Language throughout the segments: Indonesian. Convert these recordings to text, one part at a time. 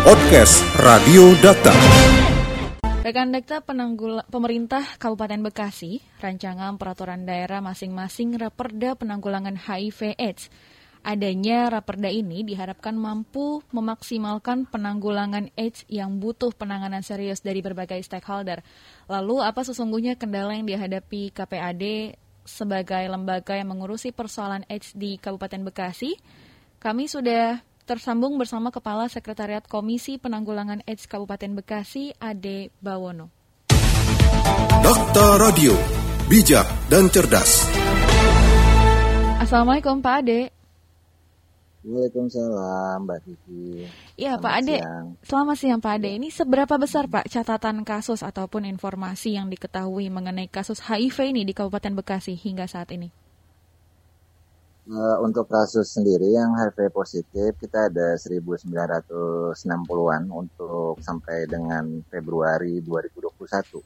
Podcast Radio Data. Rekan Dekta penanggul pemerintah Kabupaten Bekasi, rancangan peraturan daerah masing-masing Raperda Penanggulangan HIV AIDS. Adanya Raperda ini diharapkan mampu memaksimalkan penanggulangan AIDS yang butuh penanganan serius dari berbagai stakeholder. Lalu apa sesungguhnya kendala yang dihadapi KPAD sebagai lembaga yang mengurusi persoalan AIDS di Kabupaten Bekasi? Kami sudah tersambung bersama Kepala Sekretariat Komisi Penanggulangan AIDS Kabupaten Bekasi, Ade Bawono. Dokter Radio, bijak dan cerdas. Assalamualaikum Pak Ade. Waalaikumsalam Mbak Kiki. Iya Pak Ade, siang. selamat siang Pak Ade. Ini seberapa besar Pak catatan kasus ataupun informasi yang diketahui mengenai kasus HIV ini di Kabupaten Bekasi hingga saat ini? Eh, untuk kasus sendiri yang HIV positif kita ada 1960-an untuk sampai dengan Februari 2021.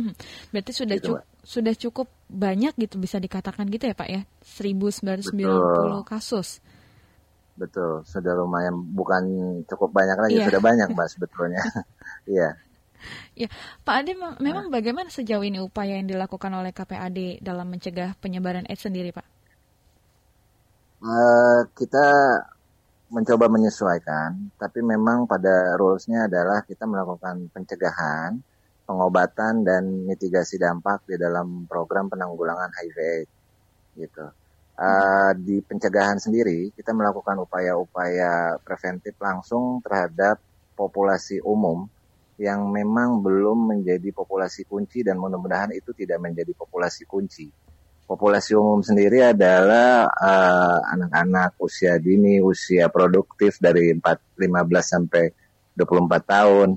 Hmm, Berarti sudah Gitu, cukup sudah cukup banyak gitu bisa dikatakan gitu ya Pak ya? 1990 Betul. kasus. Betul, sudah lumayan bukan cukup banyak lagi, Iya. sudah banyak Mbak sebetulnya. Iya. Ya, Pak Ade mem- memang bagaimana sejauh ini upaya yang dilakukan oleh KPAD dalam mencegah penyebaran AIDS sendiri, Pak? Eh, kita mencoba menyesuaikan, tapi memang pada rulesnya adalah kita melakukan pencegahan, pengobatan dan mitigasi dampak di dalam program penanggulangan HIV AIDS, gitu. Eh, di pencegahan sendiri kita melakukan upaya-upaya preventif langsung terhadap populasi umum yang memang belum menjadi populasi kunci dan mudah-mudahan itu tidak menjadi populasi kunci populasi umum sendiri adalah eh, anak-anak usia dini, usia produktif dari 4, 15 sampai 24 tahun.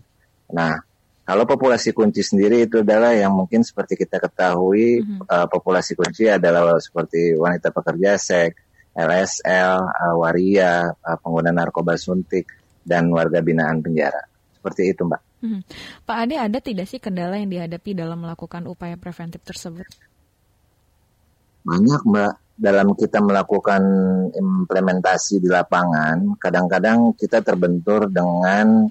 Nah, kalau populasi kunci sendiri itu adalah yang mungkin seperti kita ketahui Mhm. eh, populasi kunci adalah seperti wanita pekerja seks, LSL, eh, waria, eh, pengguna narkoba suntik, dan warga binaan penjara. Seperti itu, Mbak. Mhm. Pak Ade ada tidak sih kendala yang dihadapi dalam melakukan upaya preventif tersebut? Banyak Mbak, dalam kita melakukan implementasi di lapangan, kadang-kadang kita terbentur dengan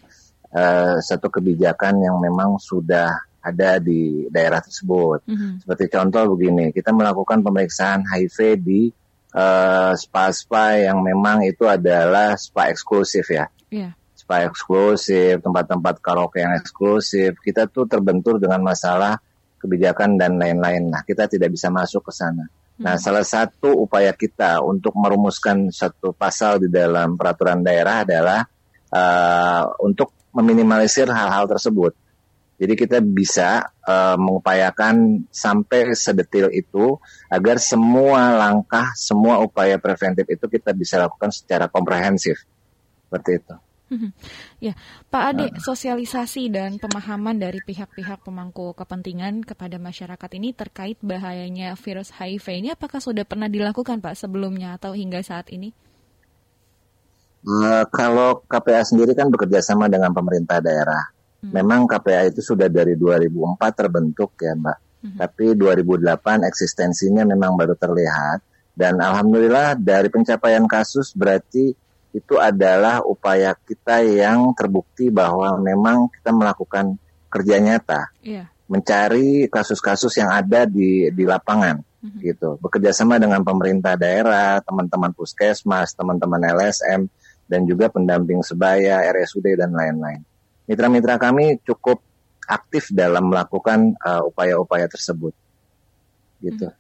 eh, satu kebijakan yang memang sudah ada di daerah tersebut. Mhm. Seperti contoh begini, kita melakukan pemeriksaan HIV di eh, spa-spa yang memang itu adalah spa eksklusif ya Iya. Spa eksklusif, tempat-tempat karaoke yang eksklusif, kita tuh terbentur dengan masalah kebijakan dan lain-lain. Nah, kita tidak bisa masuk ke sana. Nah, Mhm. salah satu upaya kita untuk merumuskan satu pasal di dalam peraturan daerah adalah eh, untuk meminimalisir hal-hal tersebut. Jadi kita bisa eh, mengupayakan sampai sedetil itu agar semua langkah, semua upaya preventif itu kita bisa lakukan secara komprehensif. Seperti itu. Ya, Pak Ade, sosialisasi dan pemahaman dari pihak-pihak pemangku kepentingan kepada masyarakat ini terkait bahayanya virus HIV ini apakah sudah pernah dilakukan Pak sebelumnya atau hingga saat ini? Eh, kalau KPA sendiri kan bekerja sama dengan pemerintah daerah. Hmm. Memang KPA itu sudah dari 2004 terbentuk ya Mbak. Mhm. Tapi 2008 eksistensinya memang baru terlihat. Dan Alhamdulillah dari pencapaian kasus berarti itu adalah upaya kita yang terbukti bahwa memang kita melakukan kerja nyata. Iya. Mencari kasus-kasus yang ada di, di lapangan Mhm. gitu. Bekerja sama dengan pemerintah daerah, teman-teman puskesmas, teman-teman LSM, dan juga pendamping sebaya, RSUD, dan lain-lain. Mitra-mitra kami cukup aktif dalam melakukan uh, upaya-upaya tersebut. Gitu.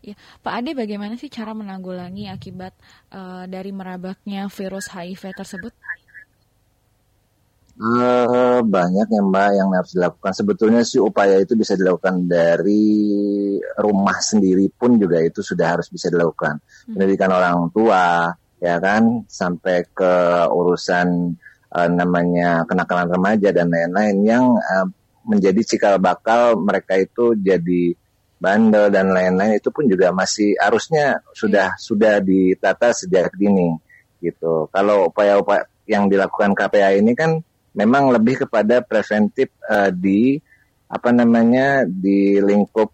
Ya, Pak Ade bagaimana sih cara menanggulangi akibat eh, dari merabaknya virus HIV tersebut? Eh, banyak ya Mbak yang harus dilakukan. Sebetulnya sih upaya itu bisa dilakukan dari rumah sendiri pun juga itu sudah harus bisa dilakukan. Hmm. Pendidikan orang tua, ya kan, sampai ke urusan eh, namanya kenakalan remaja dan lain-lain yang eh, menjadi cikal bakal mereka itu jadi bandel dan lain-lain itu pun juga masih harusnya sudah sudah ditata sejak dini gitu. Kalau upaya-upaya yang dilakukan KPA ini kan memang lebih kepada preventif eh, di apa namanya di lingkup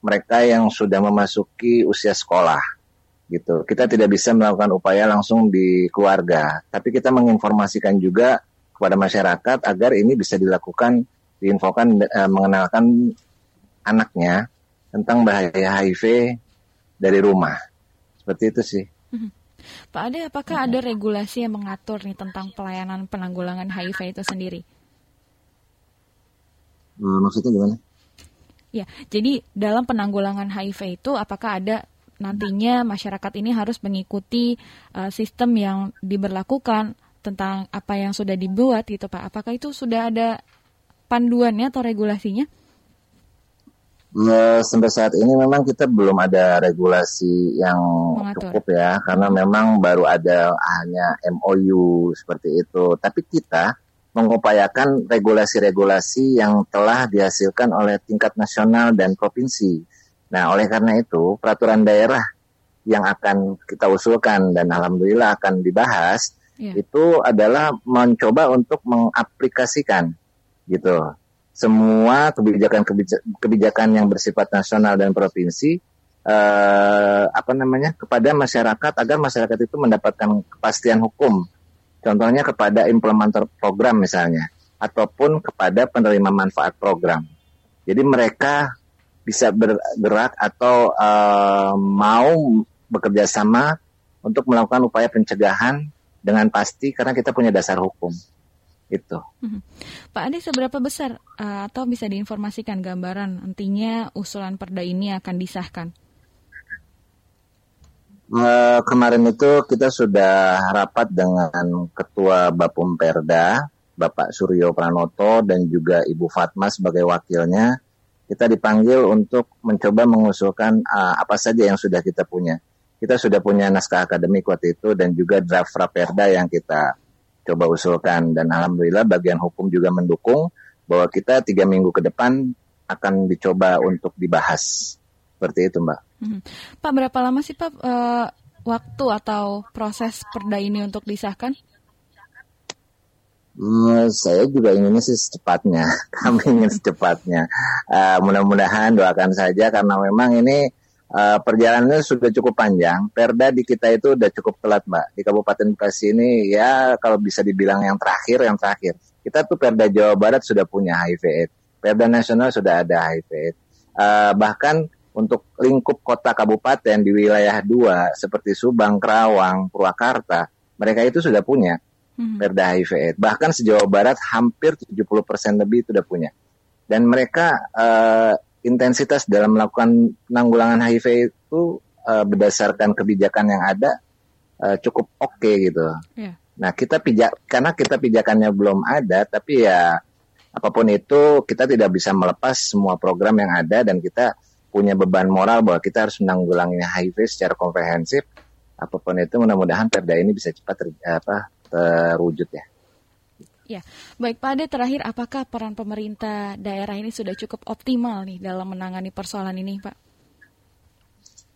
mereka yang sudah memasuki usia sekolah gitu. Kita tidak bisa melakukan upaya langsung di keluarga, tapi kita menginformasikan juga kepada masyarakat agar ini bisa dilakukan, diinfokan, e, mengenalkan anaknya tentang bahaya HIV dari rumah. Seperti itu sih. Mhm. Pak Ade, apakah ada regulasi yang mengatur nih tentang pelayanan penanggulangan HIV itu sendiri? Hmm, maksudnya gimana? Ya, jadi dalam penanggulangan HIV itu apakah ada nantinya masyarakat ini harus mengikuti uh, sistem yang diberlakukan tentang apa yang sudah dibuat gitu Pak. Apakah itu sudah ada panduannya atau regulasinya? Nah, sampai saat ini memang kita belum ada regulasi yang Mengatur. cukup ya, karena memang baru ada hanya MOU seperti itu. Tapi kita mengupayakan regulasi-regulasi yang telah dihasilkan oleh tingkat nasional dan provinsi Nah, oleh karena itu, peraturan daerah yang akan kita usulkan dan alhamdulillah akan dibahas yeah. itu adalah mencoba untuk mengaplikasikan gitu semua kebijakan kebijakan yang bersifat nasional dan provinsi eh, apa namanya kepada masyarakat agar masyarakat itu mendapatkan kepastian hukum. Contohnya kepada implementer program misalnya ataupun kepada penerima manfaat program. Jadi mereka bisa bergerak atau uh, mau bekerja sama untuk melakukan upaya pencegahan dengan pasti karena kita punya dasar hukum itu. Hmm. Pak Ade seberapa besar uh, atau bisa diinformasikan gambaran nantinya usulan perda ini akan disahkan? Uh, kemarin itu kita sudah rapat dengan Ketua Bapum Perda, Bapak Suryo Pranoto dan juga Ibu Fatma sebagai wakilnya kita dipanggil untuk mencoba mengusulkan uh, apa saja yang sudah kita punya. Kita sudah punya naskah akademik waktu itu dan juga draft raperda yang kita coba usulkan dan alhamdulillah bagian hukum juga mendukung bahwa kita tiga minggu ke depan akan dicoba untuk dibahas seperti itu mbak. Hmm. Pak berapa lama sih pak uh, waktu atau proses perda ini untuk disahkan? Hmm, saya juga inginnya sih secepatnya. Kami ingin secepatnya. Uh, mudah-mudahan doakan saja karena memang ini uh, perjalanannya sudah cukup panjang. Perda di kita itu udah cukup telat, Mbak. Di Kabupaten Bekasi ini ya kalau bisa dibilang yang terakhir, yang terakhir. Kita tuh Perda Jawa Barat sudah punya HIV/AIDS. Perda nasional sudah ada HIV/AIDS. Uh, bahkan untuk lingkup kota kabupaten di wilayah dua seperti Subang, Kerawang, Purwakarta, mereka itu sudah punya hmm. Perda HIV AIDS. Bahkan sejauh barat hampir 70% lebih itu sudah punya. Dan mereka uh, intensitas dalam melakukan penanggulangan HIV itu uh, berdasarkan kebijakan yang ada uh, cukup oke okay, gitu. Yeah. Nah kita pijak karena kita pijakannya belum ada, tapi ya apa pun itu kita tidak bisa melepas semua program yang ada dan kita punya beban moral bahwa kita harus menanggulangi HIV secara komprehensif. Apa pun itu mudah-mudahan perda ini bisa cepat ter, apa, terwujud ya. Ya, baik Pak Ade terakhir apakah peran pemerintah daerah ini sudah cukup optimal nih dalam menangani persoalan ini Pak?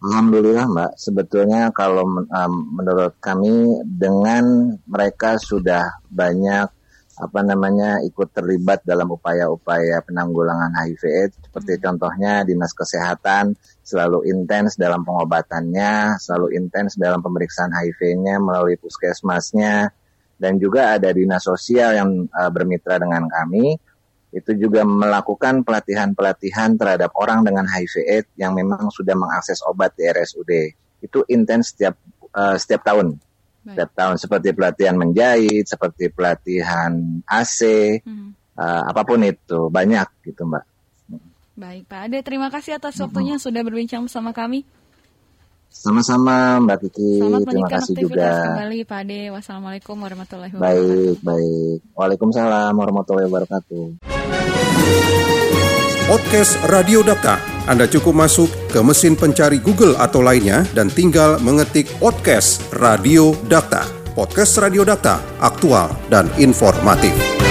Alhamdulillah Mbak, sebetulnya kalau um, menurut kami dengan mereka sudah banyak apa namanya ikut terlibat dalam upaya-upaya penanggulangan HIV AIDS seperti hmm. contohnya dinas kesehatan selalu intens dalam pengobatannya, selalu intens dalam pemeriksaan HIV-nya melalui puskesmasnya, dan juga ada dinas sosial yang uh, bermitra dengan kami itu juga melakukan pelatihan-pelatihan terhadap orang dengan HIV AIDS yang memang sudah mengakses obat di RSUD. Itu intens setiap uh, setiap tahun. Baik. Setiap tahun seperti pelatihan menjahit, seperti pelatihan AC, hmm. uh, apa pun itu banyak gitu, Mbak. Baik, Pak Ade, terima kasih atas waktunya hmm. sudah berbincang bersama kami. Sama-sama Mbak Kiki. Selamat Terima kasih juga. kembali Pak Ade. Wassalamualaikum warahmatullahi wabarakatuh. Baik, baik. Waalaikumsalam warahmatullahi wabarakatuh. Podcast Radio Data. Anda cukup masuk ke mesin pencari Google atau lainnya dan tinggal mengetik podcast Radio Data. Podcast Radio Data, aktual dan informatif.